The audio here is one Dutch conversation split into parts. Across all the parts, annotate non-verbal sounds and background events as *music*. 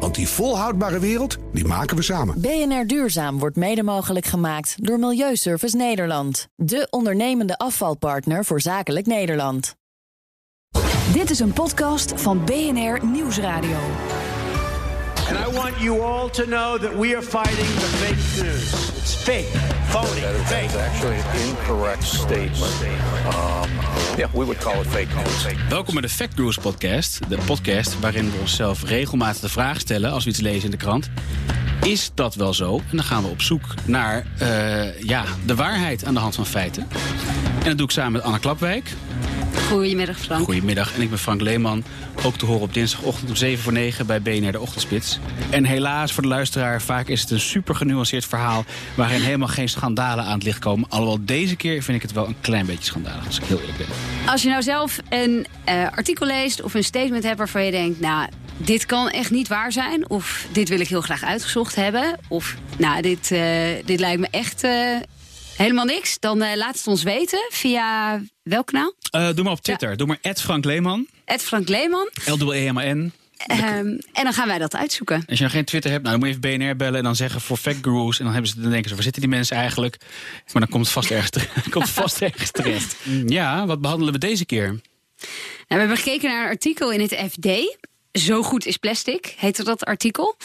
Want die volhoudbare wereld, die maken we samen. BNR Duurzaam wordt mede mogelijk gemaakt door Milieuservice Nederland. De ondernemende afvalpartner voor zakelijk Nederland. Dit is een podcast van BNR Nieuwsradio. And I want you all to know that we are fighting the fake news. It's fake, phony, That is fake. actually an incorrect statement. Um, yeah, we would call it fake news. Welkom bij de Fact Gurus podcast. De podcast waarin we onszelf regelmatig de vraag stellen als we iets lezen in de krant. Is dat wel zo? En dan gaan we op zoek naar eh, ja, de waarheid aan de hand van feiten. En dat doe ik samen met Anna Klapwijk. Goedemiddag Frank. Goedemiddag. En ik ben Frank Leeman. Ook te horen op dinsdagochtend om 7 voor 9 bij BNR de Ochtendspits. En helaas voor de luisteraar, vaak is het een super genuanceerd verhaal... waarin helemaal geen schandalen aan het licht komen. Alhoewel deze keer vind ik het wel een klein beetje schandalig, als ik heel eerlijk ben. Als je nou zelf een eh, artikel leest of een statement hebt waarvan je denkt... nou, dit kan echt niet waar zijn. Of dit wil ik heel graag uitgezocht hebben. Of nou, dit, eh, dit lijkt me echt eh, helemaal niks. Dan eh, laat het ons weten via welk kanaal? Eh, doe maar op Twitter. Doe maar Frank Leeman. Frank Leeman. L-E-M-A-N. Ehm, en dan gaan wij dat uitzoeken. Als je nog geen Twitter hebt, nou, dan moet je even BNR bellen en dan zeggen voor Fact Gurus. En dan, hebben ze, dan denken ze, waar zitten die mensen eigenlijk? Maar dan komt het vast ergens, terecht. *laughs* komt vast ergens terecht. Ja, wat behandelen we deze keer? Nou, we hebben gekeken naar een artikel in het FD. Zo goed is plastic, heette dat artikel.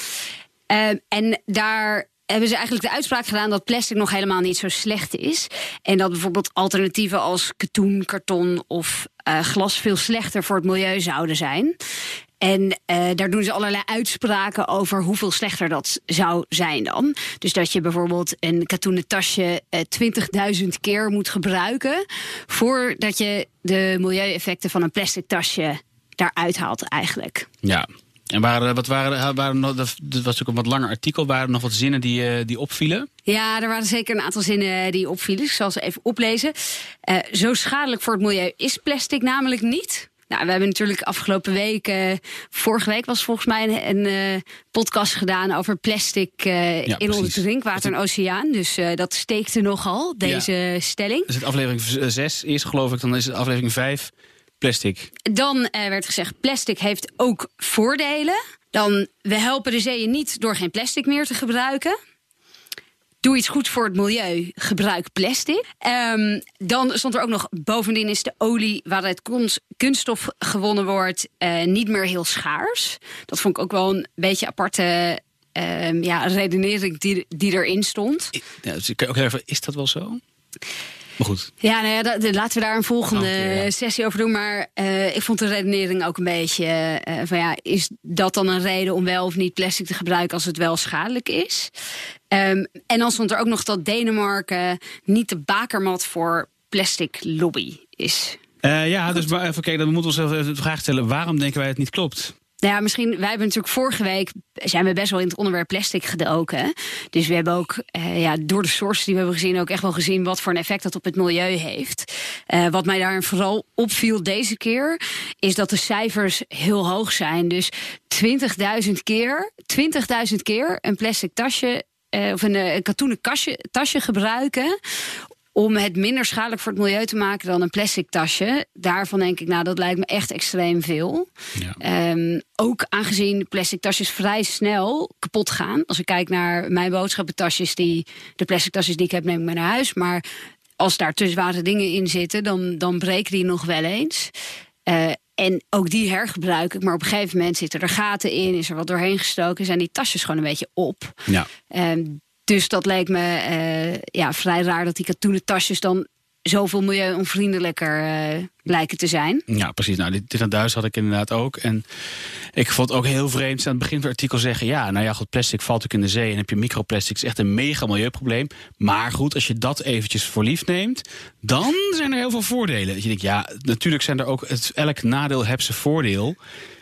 Ehm, en daar hebben ze eigenlijk de uitspraak gedaan dat plastic nog helemaal niet zo slecht is. En dat bijvoorbeeld alternatieven als katoen, karton of eh, glas veel slechter voor het milieu zouden zijn. En eh, daar doen ze allerlei uitspraken over hoeveel slechter dat zou zijn dan. Dus dat je bijvoorbeeld een katoenen tasje eh 20.000 keer moet gebruiken... voordat je de milieueffecten van een plastic tasje daaruit haalt eigenlijk. Ja. En waren, wat waren, waren dat was ook een wat langer artikel. Waren er nog wat zinnen die, eh, die opvielen? Ja, er waren zeker een aantal zinnen die opvielen. Ik zal ze even oplezen. Eh, zo schadelijk voor het milieu is plastic namelijk niet. Nou, we hebben natuurlijk afgelopen week, eh, vorige week was volgens mij een, een eh, podcast gedaan over plastic eh, Ja, in ons drinkwater en oceaan. Dus eh, dat steekte nogal, deze stelling. Dus het aflevering 6 eerst geloof ik, dan is het aflevering 5 plastic. Dan eh, werd gezegd, plastic heeft ook voordelen. Dan, we helpen de zeeën niet door geen plastic meer te gebruiken. Doe iets goed voor het milieu, gebruik plastic. Ehm, dan stond er ook nog, bovendien is de olie waaruit kunst- kunststof gewonnen wordt... eh, niet meer heel schaars. Dat vond ik ook wel een beetje aparte ehm, ja, redenering die, die erin stond. Ja, dus ik kan ook even, is dat wel zo? Maar goed. Ja, nou ja, dat- laten we daar een volgende Oh, ja. sessie over doen. Maar eh, ik vond de redenering ook een beetje eh, van ja, is dat dan een reden om wel of niet plastic te gebruiken als het wel schadelijk is? Ehm, en dan stond er ook nog dat Denemarken niet de bakermat voor plastic lobby is. Eh, ja, dus maar even kijken, dan moeten we ons even de vraag stellen: waarom denken wij het niet klopt? Nou ja, misschien, wij hebben natuurlijk vorige week zijn we best wel in het onderwerp plastic gedoken. Dus we hebben ook eh, ja, door de sources die we hebben gezien ook echt wel gezien wat voor een effect dat op het milieu heeft. Eh, wat mij daar vooral opviel deze keer, is dat de cijfers heel hoog zijn. Dus 20.000 keer, 20.000 keer een plastic tasje eh, of een, eh, een katoenen kastje, tasje gebruiken om het minder schadelijk voor het milieu te maken dan een plastic tasje. Daarvan denk ik, nou, dat lijkt me echt extreem veel. Ja. Ehm, ook aangezien plastic tasjes vrij snel kapot gaan. Als ik kijk naar mijn boodschappentasjes, die, de plastic tasjes die ik heb, neem ik mee naar huis. Maar als daar te zware dingen in zitten, dan, dan breken die nog wel eens. Eh, en ook die hergebruik ik. Maar op een gegeven moment zitten er gaten in, is er wat doorheen gestoken, zijn die tasjes gewoon een beetje op. Ja. Ehm, dus dat leek me eh, ja, vrij raar dat die katoenen tasjes dan zoveel milieuonvriendelijker eh, lijken te zijn. Ja, precies. Nou, dit, dit aan Duits had ik inderdaad ook. En ik vond het ook heel vreemd. Aan het begin van het artikel zeggen: ja, nou ja, goed, plastic valt ook in de zee. En heb je microplastics, echt een mega milieuprobleem. Maar goed, als je dat eventjes voor lief neemt, dan zijn er heel veel voordelen. Dat je denkt, ja, natuurlijk zijn er ook. Het, elk nadeel heeft zijn voordeel.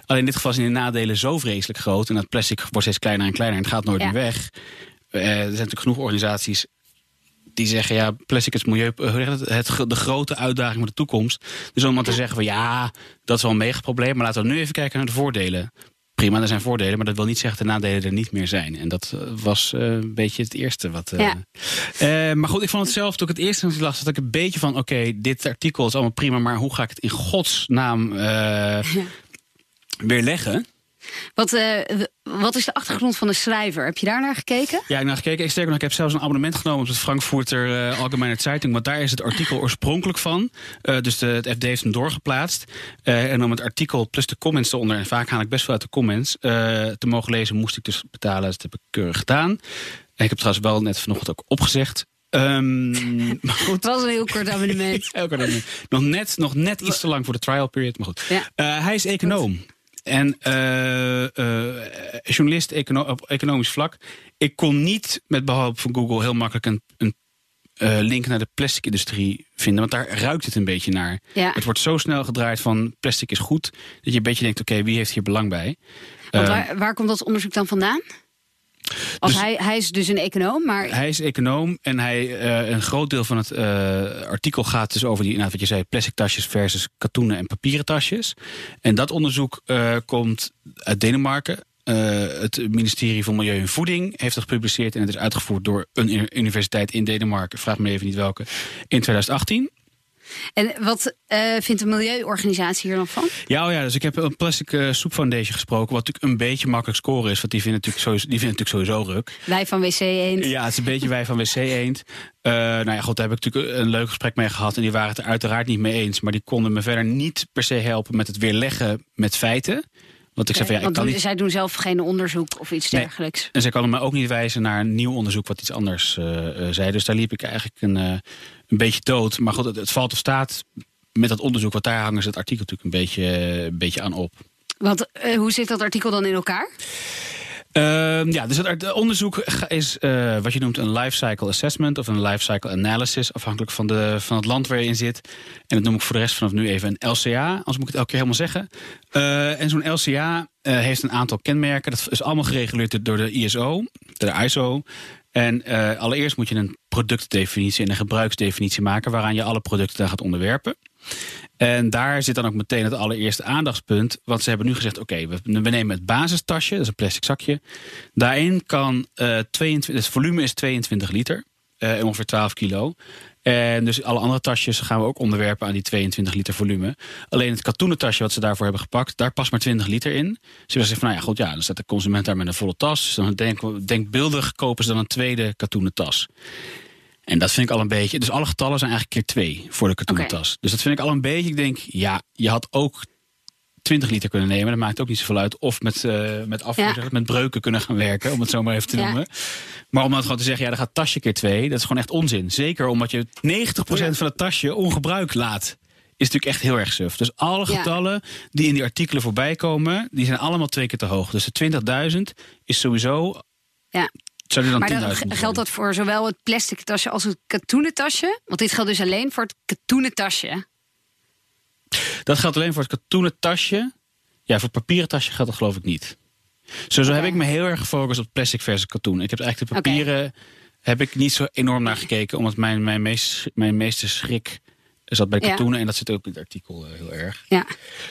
Alleen in dit geval zijn de nadelen zo vreselijk groot. En dat plastic wordt steeds kleiner en kleiner en het gaat nooit Ja. meer weg. Eh, er zijn natuurlijk genoeg organisaties die zeggen ja, plastic is milieu, dat? het, de grote uitdaging van de toekomst. Dus om dan te zeggen van ja, dat is wel een mega probleem, maar laten we nu even kijken naar de voordelen. Prima, er zijn voordelen, maar dat wil niet zeggen dat de nadelen er niet meer zijn. En dat eh, was eh, een beetje het eerste wat. eh, Ja. eh, maar goed, ik vond het zelf toen ik het eerst las, dat ik een beetje van: oké, dit artikel is allemaal prima, maar hoe ga ik het in godsnaam eh weerleggen? Wat, eh, wat is de achtergrond van de schrijver? Heb je daar naar gekeken? Ja, ik heb naar gekeken. Ik, sterker nog, ik heb zelfs een abonnement genomen op het Frankfurter eh Allgemeine Zeitung. Want daar is het artikel oorspronkelijk van. Eh, dus de, het FD heeft hem doorgeplaatst. En om het artikel plus de comments eronder, en vaak haal ik best wel uit de comments, te mogen lezen, moest ik dus betalen. Dat heb ik keurig gedaan. En ik heb trouwens wel net vanochtend ook opgezegd. Ehm, *laughs* maar goed. Het was een heel kort abonnement. Elke dag niet. nog, net, nog net iets te lang voor de trial period, maar goed. Ja. Hij is econoom. En eh, eh, journalist econo op economisch vlak. Ik kon niet met behulp van Google heel makkelijk een, een eh, link naar de plastic-industrie vinden. Want daar ruikt het een beetje naar. Ja. Het wordt zo snel gedraaid van plastic is goed. Dat je een beetje denkt, oké, wie heeft hier belang bij? Want waar, waar komt dat onderzoek dan vandaan? Als Dus- hij, hij is dus een econoom, maar Hij is econoom en hij, eh, een groot deel van het eh, artikel gaat dus over die, inderdaad wat je zei, plastic tasjes versus katoenen en papieren tasjes. En dat onderzoek eh, komt uit Denemarken. Het ministerie van Milieu en Voeding heeft dat gepubliceerd en het is uitgevoerd door een uni- universiteit in Denemarken, vraag me even niet welke, in 2018. En wat eh, vindt de milieuorganisatie hier dan van? Ja, oh ja, dus ik heb een Plastic eh, Soup Foundation gesproken, wat natuurlijk een beetje makkelijk scoren is, want die vinden natuurlijk sowieso, die vinden natuurlijk sowieso ruk. Wij van WC 1. Ja, het is een beetje wij van WC Eend. Eh nou ja, goed, daar heb ik natuurlijk een leuk gesprek mee gehad. En die waren het er uiteraard niet mee eens. Maar die konden me verder niet per se helpen met het weerleggen met feiten. Want ik zei van ja, ik Want kan doen- niet. zij doen zelf geen onderzoek of iets Nee. dergelijks. En zij konden me ook niet wijzen naar een nieuw onderzoek wat iets anders eh, eh, zei. Dus daar liep ik eigenlijk een, eh, een beetje dood. Maar goed, het, het valt of staat met dat onderzoek. Want daar hangen ze het artikel natuurlijk een beetje, eh, een beetje aan op. Want eh, hoe zit dat artikel dan in elkaar? Ehm, ja, dus het onderzoek is eh, wat je noemt een life cycle assessment of een life cycle analysis, afhankelijk van, de, van het land waar je in zit. En dat noem ik voor de rest vanaf nu even een LCA, anders moet ik het elke keer helemaal zeggen. Eh, en zo'n LCA eh, heeft een aantal kenmerken. Dat is allemaal gereguleerd door de ISO, de ISO. En allereerst moet je een productdefinitie en een gebruiksdefinitie maken waaraan je alle producten dan gaat onderwerpen. En daar zit dan ook meteen het allereerste aandachtspunt. Want ze hebben nu gezegd: oké, we, nemen het basistasje, dat is een plastic zakje. Daarin kan eh 22, het volume is 22 liter, eh, ongeveer 12 kilo. En dus alle andere tasjes gaan we ook onderwerpen aan die 22 liter volume. Alleen het katoenen tasje wat ze daarvoor hebben gepakt, daar past maar 20 liter in. Dus ze zeggen van, nou ja, goed, ja, dan staat de consument daar met een volle tas. Dus dan denk, denkbeeldig kopen ze dan een tweede katoenen tas. En dat vind ik al een beetje. Dus alle getallen zijn eigenlijk keer twee voor de katoenen tas. Dus dat vind ik al een beetje. Ik denk, ja, je had ook 20 liter kunnen nemen. Dat maakt ook niet zoveel uit. Of met, eh met Ja. het, met breuken kunnen gaan werken. Om het zo maar even te Ja. noemen. Maar om dan gewoon te zeggen, ja, dan gaat tasje keer twee. Dat is gewoon echt onzin. Zeker omdat je 90% van het tasje ongebruikt laat. Is natuurlijk echt heel erg suf. Dus alle Ja. getallen die in die artikelen voorbij komen, die zijn allemaal twee keer te hoog. Dus de 20.000 is sowieso. Ja. Dan Maar 10.000 dan moeten geldt dat voor zowel het plastic tasje als het katoenen tasje? Want dit geldt dus alleen voor het katoenen tasje. Dat geldt alleen voor het katoenen tasje. Ja, voor het papieren tasje geldt dat geloof ik niet. Sowieso heb Oké. ik me heel erg gefocust op plastic versus katoen. Ik heb eigenlijk de papieren heb ik niet zo enorm naar gekeken, omdat mijn, mijn, meest, mijn meeste schrik zat bij Ja. katoenen en dat zit ook in het artikel eh, heel erg. Ja.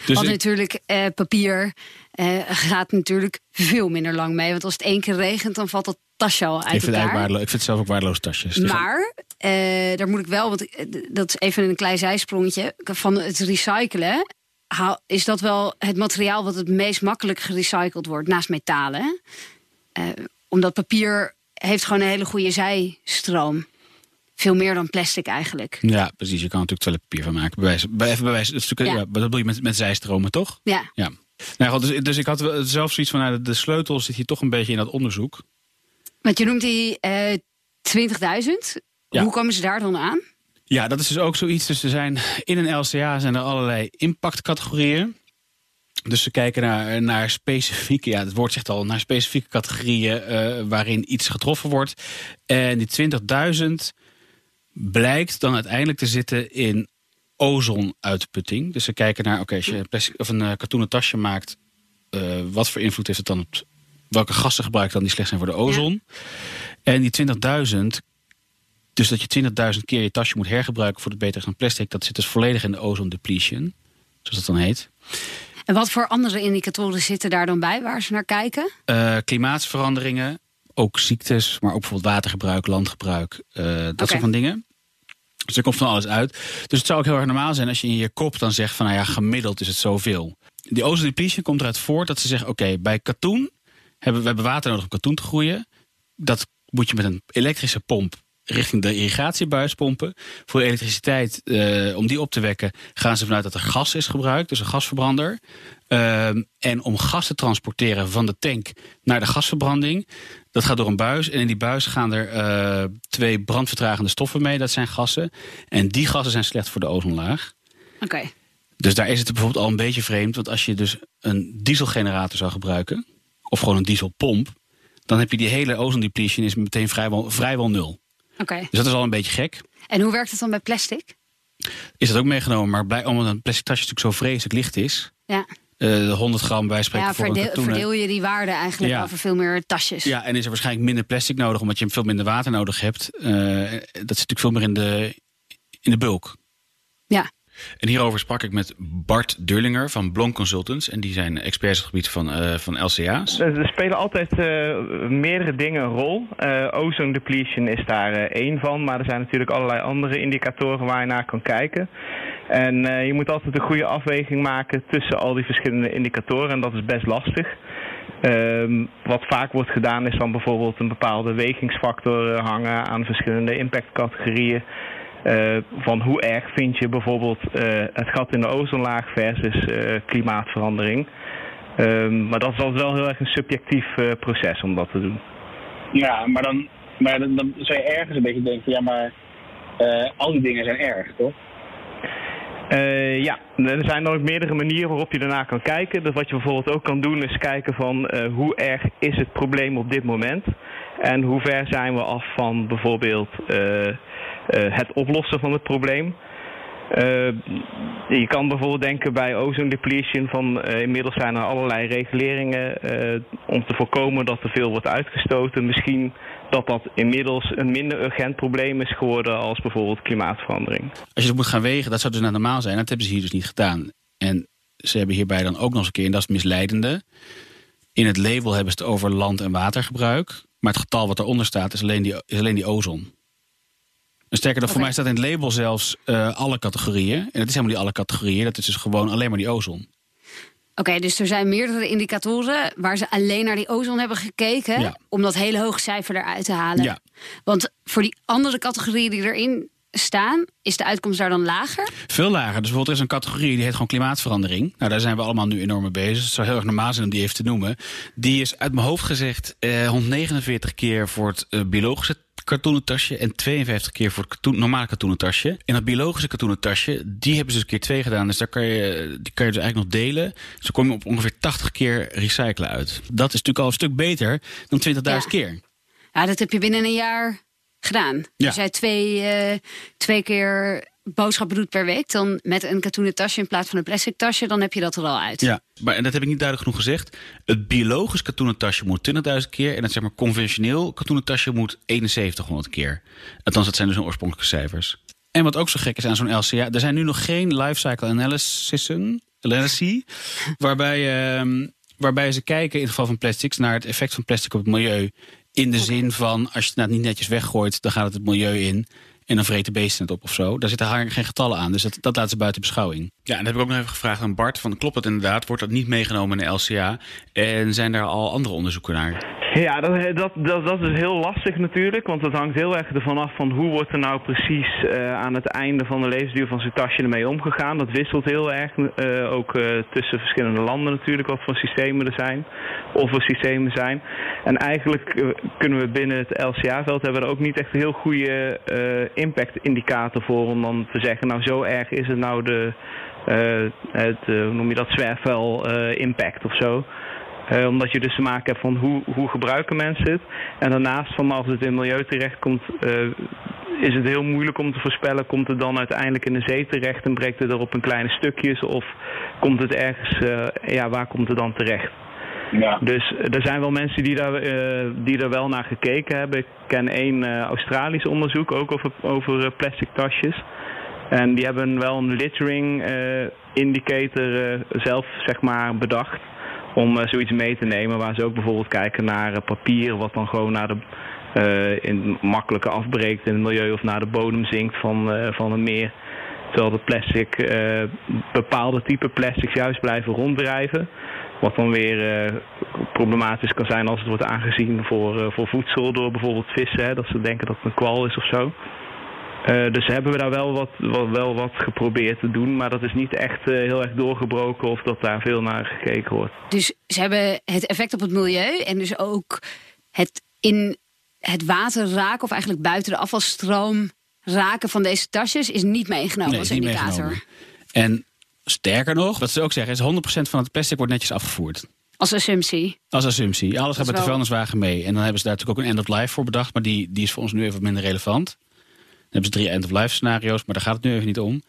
Dus Want ik- natuurlijk, eh, papier eh, gaat natuurlijk veel minder lang mee. Want als het één keer regent, dan valt dat tasje al ik uit vind, het waardeloos, ik vind het zelf ook waardeloos tasjes. Dus Maar eh, daar moet ik wel, want dat is even een klein zijsprongetje. Van het recyclen is dat wel het materiaal wat het meest makkelijk gerecycled wordt, naast metalen. Omdat papier heeft gewoon een hele goede zijstroom. Veel meer dan plastic eigenlijk. Ja, precies. Je kan natuurlijk toiletpapier van maken. Bewijs, bij, even bewijs, dat, is Ja. ja. dat bedoel je met, met zijstromen, toch? Ja, Ja. Nou, goed, dus, dus ik had zelf zoiets van, nou, de sleutel zit hier toch een beetje in dat onderzoek. want je noemt die eh 20.000. Ja. Hoe komen ze daar dan aan? Ja, dat is dus ook zoiets. Dus er zijn in een LCA zijn er allerlei impactcategorieën. Dus ze kijken naar, naar specifieke, ja, het woord zegt al, naar specifieke categorieën eh, waarin iets getroffen wordt. En die 20.000 blijkt dan uiteindelijk te zitten in ozonuitputting. Dus ze kijken naar, oké, als je een, plastic, of een eh, katoenen tasje maakt, eh, wat voor invloed heeft het dan op welke gassen gebruikt dan die slecht zijn voor de ozon? En die 20.000 Dus dat je 20.000 keer je tasje moet hergebruiken voor het beter dan plastic, dat zit dus volledig in de ozone depletion, zoals dat dan heet. En wat voor andere indicatoren zitten daar dan bij waar ze naar kijken? Uh, klimaatsveranderingen, ook ziektes, maar ook bijvoorbeeld watergebruik, landgebruik, uh, dat soort van dingen. Dus er komt van alles uit. Dus het zou ook heel erg normaal zijn als je in je kop dan zegt van nou ja, gemiddeld is het zoveel. Die ozone depletion komt eruit voort dat ze zeggen oké, bij katoen hebben we hebben water nodig om katoen te groeien. Dat moet je met een elektrische pomp richting de irrigatiebuis pompen. Voor elektriciteit, eh, om die op te wekken, gaan ze vanuit dat er gas is gebruikt, dus een gasverbrander. Ehm, en om gas te transporteren van de tank naar de gasverbranding, dat gaat door een buis. En in die buis gaan er eh, twee brandvertragende stoffen mee, dat zijn gassen. En die gassen zijn slecht voor de ozonlaag. Oké. Dus daar is het bijvoorbeeld al een beetje vreemd. Want als je dus een dieselgenerator zou gebruiken, of gewoon een dieselpomp, dan heb je die hele ozone depletion is meteen vrijwel, vrijwel nul. Oké. Dus dat is al een beetje gek. En hoe werkt het dan bij plastic? Is dat ook meegenomen, maar blij, omdat een plastic tasje natuurlijk zo vreselijk licht is. Ja, eh 100 gram bij spreken ja voor verdeel, verdeel je die waarde eigenlijk Ja. over veel meer tasjes. Ja, en is er waarschijnlijk minder plastic nodig, omdat je veel minder water nodig hebt. Eh, dat zit natuurlijk veel meer in de, in de bulk. Ja. En hierover sprak ik met Bart Durlinger van Blom Consultants. En die zijn experts op het gebied van, eh, van LCA's. Er spelen altijd eh, meerdere dingen een rol. Eh ozone depletion is daar één van, maar er zijn natuurlijk allerlei andere indicatoren waar je naar kan kijken. En je moet altijd een goede afweging maken tussen al die verschillende indicatoren en dat is best lastig. Ehm, wat vaak wordt gedaan is dan bijvoorbeeld een bepaalde wegingsfactor hangen aan verschillende impactcategorieën. Eh, van hoe erg vind je bijvoorbeeld eh, het gat in de ozonlaag versus eh, klimaatverandering. Ehm, maar dat is altijd wel heel erg een subjectief proces om dat te doen. Ja, maar dan, maar dan, dan zou je ergens een beetje denken, ja, maar al die dingen zijn erg, toch? Ja, er zijn dan ook meerdere manieren waarop je daarna kan kijken. Dus wat je bijvoorbeeld ook kan doen is kijken van hoe erg is het probleem op dit moment. En hoe ver zijn we af van bijvoorbeeld het oplossen van het probleem. Eh, je kan bijvoorbeeld denken bij ozone depletion van eh, inmiddels zijn er allerlei reguleringen eh, om te voorkomen dat er veel wordt uitgestoten. Misschien dat dat inmiddels een minder urgent probleem is geworden als bijvoorbeeld klimaatverandering. Als je dat moet gaan wegen, dat zou dus normaal zijn. Dat hebben ze hier dus niet gedaan. En ze hebben hierbij dan ook nog eens een keer, en dat is het misleidende. In het label hebben ze het over land- en watergebruik. Maar het getal wat eronder staat is alleen die, is alleen die ozon. En sterker nog, voor mij staat in het label zelfs eh, alle categorieën. En het is helemaal niet alle categorieën. Dat is dus gewoon alleen maar die ozon. Oké, dus er zijn meerdere indicatoren waar ze alleen naar die ozon hebben gekeken. Ja. Om dat hele hoge cijfer eruit te halen. Ja. Want voor die andere categorieën die erin staan, is de uitkomst daar dan lager? Veel lager. Dus bijvoorbeeld er is een categorie die heet gewoon klimaatverandering. Nou, daar zijn we allemaal nu enorm mee bezig. Het zou heel erg normaal zijn om die even te noemen. Die is uit mijn hoofd gezegd eh, 149 keer voor het eh, biologische kartonnen tasje en 52 keer voor het katoen, normale katoenen tasje. En dat biologische katoenen tasje, die hebben ze dus keer twee gedaan. Dus daar kan je, die kan je dus eigenlijk nog delen. Dus dan kom je op ongeveer 80 keer recyclen uit. Dat is natuurlijk al een stuk beter dan 20.000 Ja. keer. Ja, dat heb je binnen een jaar gedaan. Ja. Als jij twee, eh, twee keer boodschappen doet per week, dan met een katoenen tasje in plaats van een plastic tasje, dan heb je dat er al uit. Ja, maar en dat heb ik niet duidelijk genoeg gezegd. Het biologisch katoenen tasje moet 20.000 keer. En het zeg maar conventioneel katoenen tasje moet 7100 keer. Althans, dat zijn dus hun oorspronkelijke cijfers. En wat ook zo gek is aan zo'n LCA... Er zijn nu nog geen lifecycle analysis, analysis waarbij, ehm, waarbij ze kijken in het geval van plastics... naar het effect van plastic op het milieu. In de zin van, als je het nou niet netjes weggooit... dan gaat het het milieu in en dan vreten beesten het op of zo. Daar zitten haar geen getallen aan, dus dat, dat laten ze buiten beschouwing. Ja, en dat heb ik ook nog even gevraagd aan Bart. Van, klopt dat inderdaad? Wordt dat niet meegenomen in de LCA? En zijn daar al andere onderzoeken naar? Ja, dat, dat, dat, dat is heel lastig natuurlijk, want het hangt heel erg ervan af van hoe wordt er nou precies eh, aan het einde van de levensduur van zo'n tasje ermee omgegaan. Dat wisselt heel erg, eh, ook eh, tussen verschillende landen natuurlijk, wat voor systemen er zijn, of er systemen zijn. En eigenlijk eh, kunnen we binnen het LCA-veld hebben er ook niet echt een heel goede eh, impact-indicator voor om dan te zeggen, nou zo erg is het nou de, eh, het, eh, hoe noem je dat, zwerfvuil-impact of zo. Eh, omdat je dus te maken hebt van hoe, hoe gebruiken mensen het. En daarnaast van als het in het milieu terechtkomt, eh is het heel moeilijk om te voorspellen. Komt het dan uiteindelijk in de zee terecht en breekt het er op een kleine stukjes? Of komt het ergens, eh, ja, waar komt het dan terecht? Ja. Dus eh, er zijn wel mensen die daar, eh, die er wel naar gekeken hebben. Ik ken één eh, Australisch onderzoek ook over, over eh, plastic tasjes. En die hebben wel een littering eh, indicator eh, zelf zeg maar, bedacht. Om eh, zoiets mee te nemen. Waar ze ook bijvoorbeeld kijken naar papier. Wat dan gewoon naar de, in, makkelijker afbreekt in het milieu. Of naar de bodem zinkt van, van een meer. Terwijl de plastic, bepaalde type plastics juist blijven ronddrijven. Wat dan weer problematisch kan zijn als het wordt aangezien voor, voor voedsel door bijvoorbeeld vissen. Hè, dat ze denken dat het een kwal is of zo. Eh, dus hebben we daar wel wat, wel, wel wat geprobeerd te doen. Maar dat is niet echt eh, heel erg doorgebroken of dat daar veel naar gekeken wordt. Dus ze hebben het effect op het milieu en dus ook het in het water raken, of eigenlijk buiten de afvalstroom raken van deze tasjes, is niet meegenomen Nee, als niet indicator. meegenomen. En sterker nog, wat ze ook zeggen, is 100% van het plastic wordt netjes afgevoerd. Als assumptie. Als assumptie. Alles gaat met de vuilniswagen mee. En dan hebben ze daar natuurlijk ook een end-of-life voor bedacht. Maar die, die is voor ons nu even wat minder relevant. Dan hebben ze drie end-of-life scenario's, maar daar gaat het nu even niet om.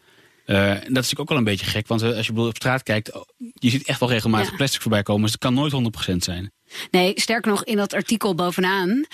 Eh, en dat is natuurlijk ook wel een beetje gek. Want eh, als je op straat kijkt, oh, je ziet echt wel regelmatig Ja. plastic voorbij komen. Dus het kan nooit 100% zijn. Nee, sterker nog, in dat artikel bovenaan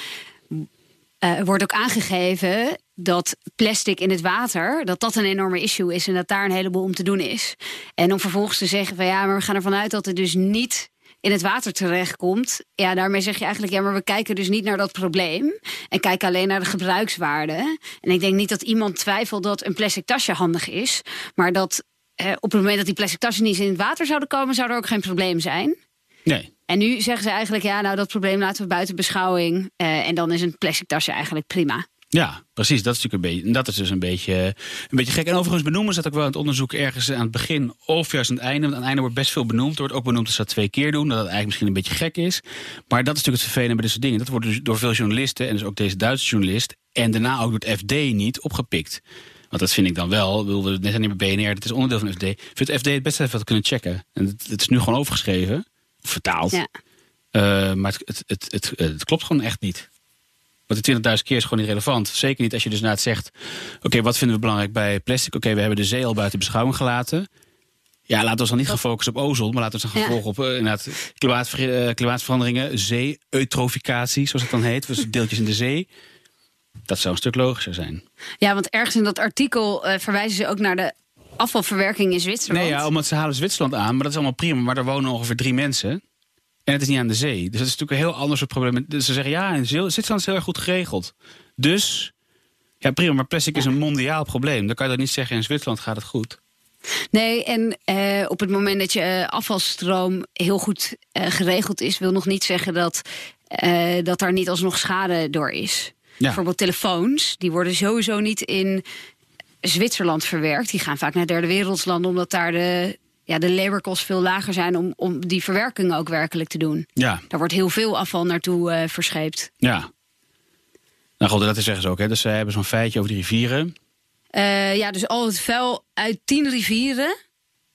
eh, wordt ook aangegeven dat plastic in het water, dat dat een enorme issue is en dat daar een heleboel om te doen is. En om vervolgens te zeggen van ja, maar we gaan ervan uit dat het dus niet in het water terechtkomt. Ja, daarmee zeg je eigenlijk ja, maar we kijken dus niet naar dat probleem en kijken alleen naar de gebruikswaarde. En ik denk niet dat iemand twijfelt dat een plastic tasje handig is, maar dat eh, op het moment dat die plastic tasjes niet in het water zouden komen, zou er ook geen probleem zijn. Nee. En nu zeggen ze eigenlijk, ja, nou dat probleem laten we buiten beschouwing. Eh, en dan is een plastic tasje eigenlijk prima. Ja, precies. Dat is natuurlijk een beetje, dat is dus een beetje, een beetje gek. En overigens benoemen ze dat ook wel in het onderzoek ergens aan het begin of juist aan het einde. Want aan het einde wordt best veel benoemd. Er wordt ook benoemd dat ze dat twee keer doen. Dat het eigenlijk misschien een beetje gek is. Maar dat is natuurlijk het vervelende bij dit soort dingen. Dat wordt dus door veel journalisten, en dus ook deze Duitse journalist, en daarna ook door het FD niet opgepikt. Want dat vind ik dan wel. Ik bedoel, net zijn niet bij BNR, dat is onderdeel van het FD. Ik vind het FD het best even wat kunnen checken. En het, het is nu gewoon overgeschreven, vertaald. Ja. Eh, maar het, het, het, het, het klopt gewoon echt niet. Want de 20.000 keer is gewoon niet relevant. Zeker niet als je dus na het zegt... oké, wat vinden we belangrijk bij plastic? Oké, we hebben de zee al buiten beschouwing gelaten. Ja, laten we ons dan niet gaan focussen op ozon... maar laten we ons dan gaan Ja. focussen op eh, inderdaad, klimaatver- eh, klimaatveranderingen... zee-eutroficatie, zoals het dan heet. Dus deeltjes in de zee. Dat zou een stuk logischer zijn. Ja, want ergens in dat artikel eh, verwijzen ze ook naar de afvalverwerking in Zwitserland. Nee, ja, omdat ze halen Zwitserland aan, maar dat is allemaal prima. Maar daar wonen ongeveer drie mensen. En het is niet aan de zee. Dus dat is natuurlijk een heel ander soort probleem. Dus ze zeggen, ja, in Zwitserland is heel erg goed geregeld. Dus, ja prima, maar plastic is een mondiaal probleem. Dan kan je dat niet zeggen, in Zwitserland gaat het goed. Nee, en eh, op het moment dat je eh, afvalstroom heel goed eh, geregeld is, wil nog niet zeggen dat, eh, dat daar niet alsnog schade door is. Bijvoorbeeld telefoons, die worden sowieso niet in Zwitserland verwerkt. Die gaan vaak naar derde wereldlanden, omdat daar de, ja, de laborkosten veel lager zijn om, om die verwerking ook werkelijk te doen. Ja, Daar wordt heel veel afval naartoe eh, verscheept. ja. Nou goed, dat zeggen ze ook. Hè. Dus ze hebben zo'n feitje over die rivieren. Eh, ja, dus al het vuil uit tien rivieren.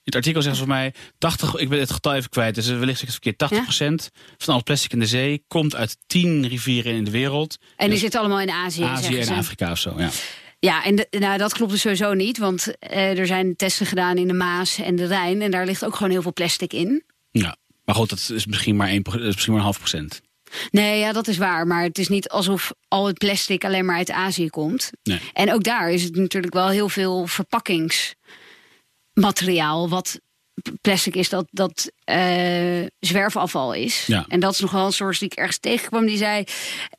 Het artikel zeggen ze voor mij 80, ik ben het getal even kwijt, dus wellicht zeg ik het verkeerd. 80% van al plastic in de zee komt uit 10 rivieren in de wereld. En die Dus zitten allemaal in Azië. Azië en ze. Afrika of zo. Ja. Ja, en de- nou, dat klopt dus sowieso niet. Want eh, er zijn testen gedaan in de Maas en de Rijn. En daar ligt ook gewoon heel veel plastic in. ja. Maar goed, dat is misschien maar, 1, dat is misschien maar een half procent. Nee, ja, dat is waar. Maar het is niet alsof al het plastic alleen maar uit Azië komt. Nee. En ook daar is het natuurlijk wel heel veel verpakkingsmateriaal. Wat plastic is dat, dat eh, zwerfafval is. Ja. En dat is nog wel een source die ik ergens tegenkwam. Die zei,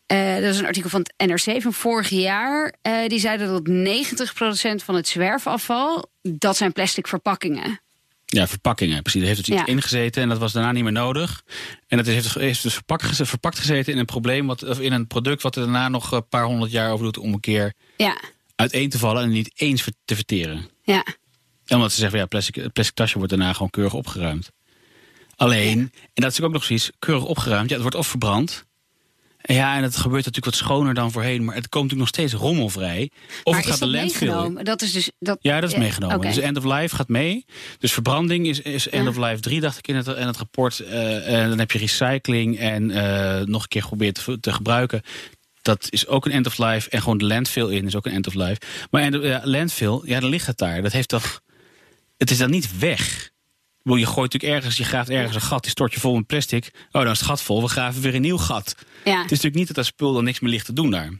eh, dat is een artikel van het NRC van vorig jaar. eh, die zeiden dat 90% van het zwerfafval, dat zijn plastic verpakkingen. Ja, verpakkingen. Precies, daar heeft het iets Ja. ingezeten en dat was daarna niet meer nodig. En dat heeft, heeft dus verpakt, verpakt gezeten in een probleem, wat, of in een product wat er daarna nog een paar honderd jaar over doet om een keer Ja, uiteen te vallen en niet eens te verteren. ja. En omdat ze zeggen, ja, plastic, het plastic tasje wordt daarna gewoon keurig opgeruimd. Alleen, en dat is ook nog precies, keurig opgeruimd. Ja, het wordt of verbrand. En ja, en het gebeurt natuurlijk wat schoner dan voorheen, maar het komt natuurlijk nog steeds rommelvrij. Of maar het gaat de landfill. Dat is dus... Dat, Ja, dat is meegenomen. Dus end of life gaat mee. Dus verbranding is, is end of life 3, dacht ik in het, in het rapport. Eh, en dan heb je recycling en eh, nog een keer geprobeerd te, te gebruiken. Dat is ook een end of life. En gewoon de landfill in is ook een end of life. Maar end, ja, landfill, ja, dan ligt het daar. Dat heeft toch. Het is dan niet weg. Bedoel, je gooit natuurlijk ergens, je graaft ergens een gat, die stort je vol met plastic. Oh, dan is het gat vol, we graven weer een nieuw gat. Ja. Het is natuurlijk niet dat dat spul dan niks meer ligt te doen daar.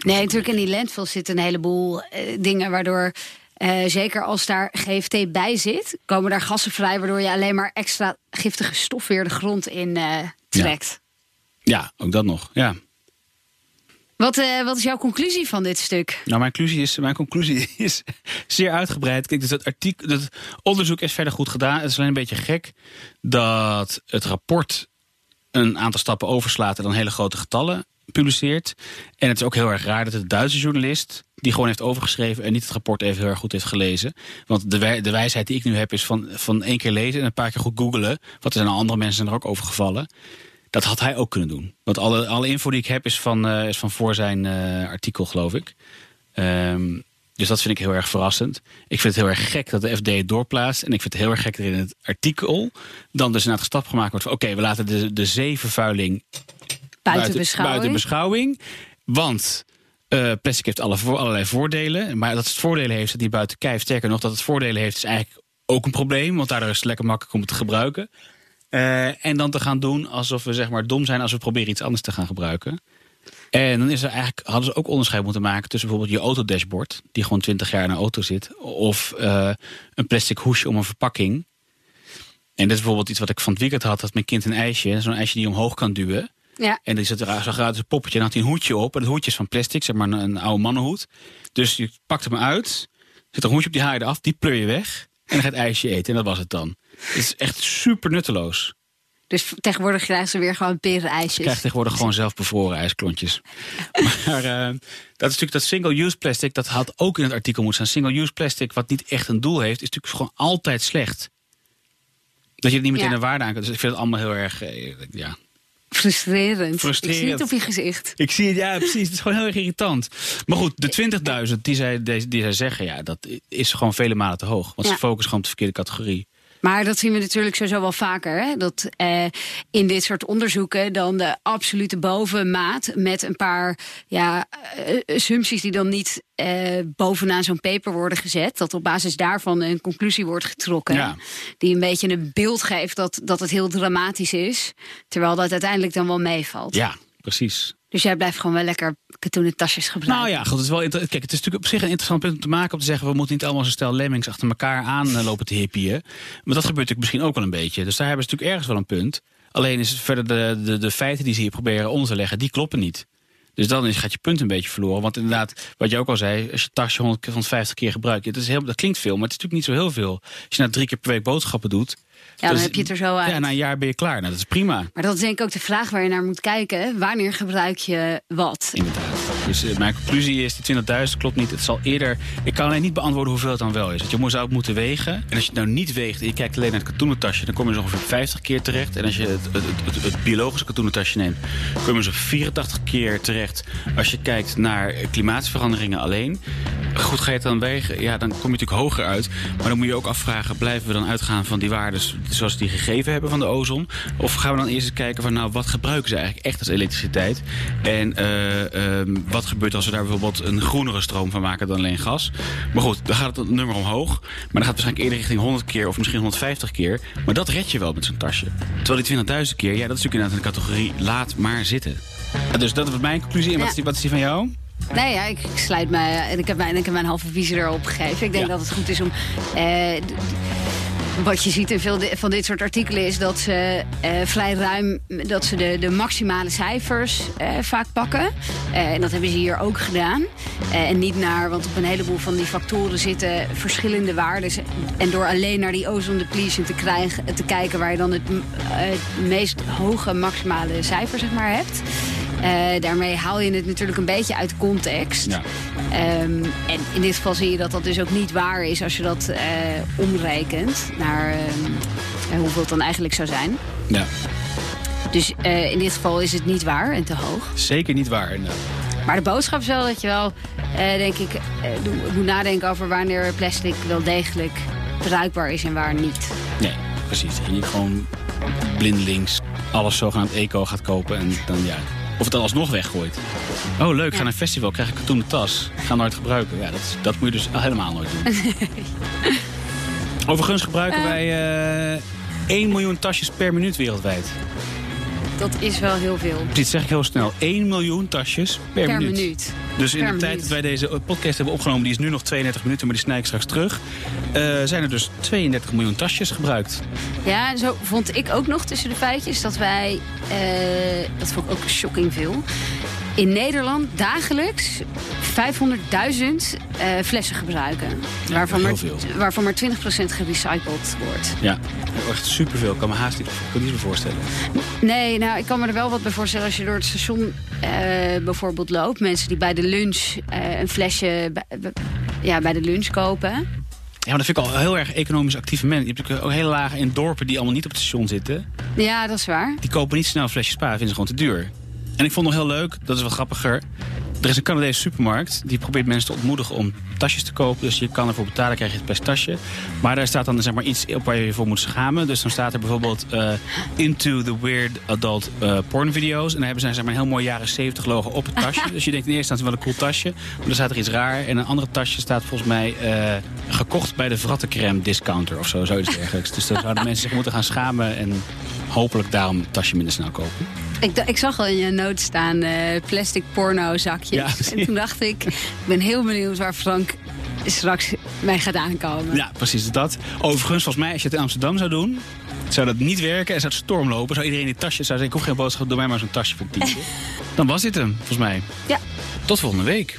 Nee, natuurlijk in die landfill zitten een heleboel eh, dingen waardoor... eh, zeker als daar GFT bij zit, komen daar gassen vrij... waardoor je alleen maar extra giftige stof weer de grond in eh, trekt. Ja, ook dat nog. Ja. Wat, eh, wat is jouw conclusie van dit stuk? Nou, mijn conclusie is, mijn conclusie *laughs* is zeer uitgebreid. Kijk, dus dat, artikel, dat onderzoek is verder goed gedaan. Het is alleen een beetje gek dat het rapport een aantal stappen overslaat en dan hele grote getallen publiceert. En het is ook heel erg raar dat het Duitse journalist die gewoon heeft overgeschreven en niet het rapport even heel erg goed heeft gelezen. Want de, de wijsheid die ik nu heb is van, van één keer lezen en een paar keer goed googelen. Wat er zijn andere mensen er ook over gevallen. Dat had hij ook kunnen doen. Want alle, alle info die ik heb is van, eh, is van voor zijn eh, artikel, geloof ik. Ehm, dus dat vind ik heel erg verrassend. Ik vind het heel erg gek dat de FD het doorplaatst. En ik vind het heel erg gek dat in het artikel dan dus een stap gemaakt wordt van... oké, we laten de, de zeevervuiling Buiten, beschouwing. buiten beschouwing. Want eh, plastic heeft alle voor, allerlei voordelen. Maar dat het voordelen heeft, dat die buiten kijf. Sterker nog, dat het voordelen heeft, is eigenlijk ook een probleem. Want daardoor is het lekker makkelijk om het te gebruiken. Eh, en dan te gaan doen alsof we zeg maar dom zijn als we proberen iets anders te gaan gebruiken. En dan is er eigenlijk, hadden ze ook onderscheid moeten maken tussen bijvoorbeeld je autodashboard, die gewoon 20 jaar in een auto zit, of eh, een plastic hoesje om een verpakking. En dit is bijvoorbeeld iets wat ik van het weekend had, dat mijn kind een ijsje, zo'n ijsje die je omhoog kan duwen. Ja. En die zat er zo gratis een poppetje en had hij een hoedje op. En het hoedje is van plastic, zeg maar een, een oude mannenhoed. Dus je pakt hem uit, zet er een hoedje op, die haal je eraf, die pleur je weg. En dan gaat het ijsje eten en dat was het dan. Het is echt super nutteloos. Dus tegenwoordig krijgen ze weer gewoon peren Je krijgt tegenwoordig gewoon zelf bevroren ijsklontjes. *laughs* Maar eh, dat is natuurlijk dat single-use plastic, dat had ook in het artikel moeten staan. Single-use plastic, wat niet echt een doel heeft, is natuurlijk gewoon altijd slecht. Dat je er niet meteen Ja. een waarde aan kunt. Dus ik vind het allemaal heel erg, eh, ja, Frustrerend. Frustrerend. Ik zie het op je gezicht. Ik zie het, ja, precies. Het is gewoon heel erg irritant. Maar goed, de 20.000 die zij, die, die zij zeggen, ja, dat is gewoon vele malen te hoog. Want Ja. ze focussen gewoon op de verkeerde categorie. Maar dat zien we natuurlijk sowieso wel vaker. Hè? Dat eh, in dit soort onderzoeken dan de absolute bovenmaat met een paar ja, eh, assumpties die dan niet eh, bovenaan zo'n paper worden gezet. Dat op basis daarvan een conclusie wordt getrokken. Ja. Die een beetje een beeld geeft dat, dat het heel dramatisch is. Terwijl dat uiteindelijk dan wel meevalt. Ja, precies. Dus jij blijft gewoon wel lekker katoenen tasjes gebruiken. Nou ja, goed, het is wel Kijk, het is natuurlijk op zich een interessant punt om te maken om te zeggen: we moeten niet allemaal zo'n stel lemmings achter elkaar aan eh, lopen te hippieën. Maar dat gebeurt natuurlijk misschien ook wel een beetje. Dus daar hebben ze natuurlijk ergens wel een punt. Alleen is verder de, de, de feiten die ze hier proberen onder te leggen, die kloppen niet. Dus dan is, gaat je punt een beetje verloren. Want inderdaad, wat je ook al zei, als je tasje 100, 150 keer gebruikt, dat, is heel, dat klinkt veel, maar het is natuurlijk niet zo heel veel. Als je nou drie keer per week boodschappen doet. Ja, dan is- heb je het er zo uit. Ja, na een jaar ben je klaar. Nou, dat is prima. Maar dat is denk ik ook de vraag waar je naar moet kijken. Wanneer gebruik je wat? Inderdaad. Dus eh, mijn conclusie is, die 20.000 klopt niet. Het zal eerder... Ik kan alleen niet beantwoorden hoeveel het dan wel is. Want je moet- zou het moeten wegen. En als je het nou niet weegt en je kijkt alleen naar het katoenen tasje... dan kom je zo ongeveer 50 keer terecht. En als je het, het, het, het biologische katoenen tasje neemt... kom je zo 84 keer terecht. Als je kijkt naar klimaatveranderingen alleen... Goed, ga je het dan wegen? Ja, dan kom je natuurlijk hoger uit. Maar dan moet je ook afvragen... blijven we dan uitgaan van die waarden zoals die gegeven hebben van de ozon? Of gaan we dan eerst eens kijken van... nou, wat gebruiken ze eigenlijk echt als elektriciteit? En ehm, wat gebeurt als we daar bijvoorbeeld een groenere stroom van maken dan alleen gas? Maar goed, dan gaat het nummer omhoog. Maar dan gaat het waarschijnlijk eerder richting 100 keer of misschien 150 keer. Maar dat red je wel met zo'n tasje. Terwijl die 20.000 keer, ja, dat is natuurlijk inderdaad een categorie laat maar zitten. Dus dat was mijn conclusie. En wat, is die, wat is die van jou? Nee, ja, ik, ik sluit me. En ik heb mijn, ik heb mijn halve visie erop gegeven. Ik denk Ja. dat het goed is om. eh, wat je ziet in veel van dit soort artikelen is dat ze eh, vrij ruim dat ze de, de maximale cijfers eh, vaak pakken. Eh, en dat hebben ze hier ook gedaan. Eh, en niet naar, want op een heleboel van die factoren zitten verschillende waarden. En door alleen naar die ozone depletion te, krijgen, te kijken waar je dan het, eh, het meest hoge maximale cijfer zeg maar, hebt. Eh, daarmee haal je het natuurlijk een beetje uit context. Ja. Ehm, en in dit geval zie je dat dat dus ook niet waar is als je dat eh, omrekent naar ehm, eh, hoeveel het dan eigenlijk zou zijn. Ja, Dus eh, in dit geval is het niet waar en te hoog. zeker niet waar. Maar de boodschap is wel dat je wel, denk ik, moet nadenken over wanneer plastic wel degelijk bruikbaar is en waar niet. Nee, precies. Dat je niet gewoon blindelings alles zogenaamd eco gaat kopen en dan ja. Of het dan alsnog weggooit. Oh, leuk, ga naar een festival, krijg ik een katoenen tas. Ga nooit gebruiken. Ja, dat, dat moet je dus helemaal nooit doen. *laughs* Overigens gebruiken Eh. wij eh 1 miljoen tasjes per minuut wereldwijd. Dat is wel heel veel. Dit zeg ik heel snel. 1 miljoen tasjes per, Per minuut. minuut. Dus in Per de tijd dat wij deze podcast hebben opgenomen, die is nu nog 32 minuten, maar die snij ik straks terug. eh, zijn er dus 32 miljoen tasjes gebruikt. Ja, en zo vond ik ook nog tussen de feitjes dat wij, eh, dat vond ik ook shocking veel, in Nederland dagelijks 500.000 eh, flessen gebruiken. waarvan, maar, waarvan maar 20% gerecycled wordt. Ja, echt superveel. Ik kan me haast niet, ik kan niet voorstellen. Nee, nou, ik kan me er wel wat bij voorstellen als je door het station eh, bijvoorbeeld loopt. Mensen die bij de lunch eh, een flesje ja, bij de lunch kopen. Ja, maar dat vind ik al heel erg economisch actieve mensen. Je hebt natuurlijk ook hele lagen in dorpen die allemaal niet op het station zitten. Ja, dat is waar. Die kopen niet snel een flesje spa, vinden ze gewoon te duur. En ik vond nog heel leuk, dat is wel grappiger. Er is een Canadese supermarkt die probeert mensen te ontmoedigen om tasjes te kopen. Dus je kan ervoor betalen, krijg je het per tasje. Maar daar staat dan zeg maar, iets op waar je je voor moet schamen. Dus dan staat er bijvoorbeeld eh, Into the Weird Adult eh, Porn Videos. En dan hebben ze zeg maar, een heel mooi jaren 70 logo op het tasje. *laughs* dus je denkt in eerste instantie wel een cool tasje. Maar dan staat er iets raar. En een andere tasje staat volgens mij eh, gekocht bij de Vrattencrème discounter of zo. Zoiets dergelijks. Dus dan zouden mensen zich moeten gaan schamen en hopelijk daarom het tasje minder snel kopen. Ik, ik zag al in je noot staan plastic porno Ja, en toen dacht ik, ik ben heel benieuwd waar Frank straks mij gaat aankomen. Ja, precies dat. Overigens, volgens mij, als je het in Amsterdam zou doen, zou dat niet werken en zou het storm lopen. Zou iedereen die tasjes zou zeggen, ik hoef geen boodschap, doe mij maar zo'n tasje voor tientje. *laughs* Dan was dit hem, volgens mij. Ja. Tot volgende week.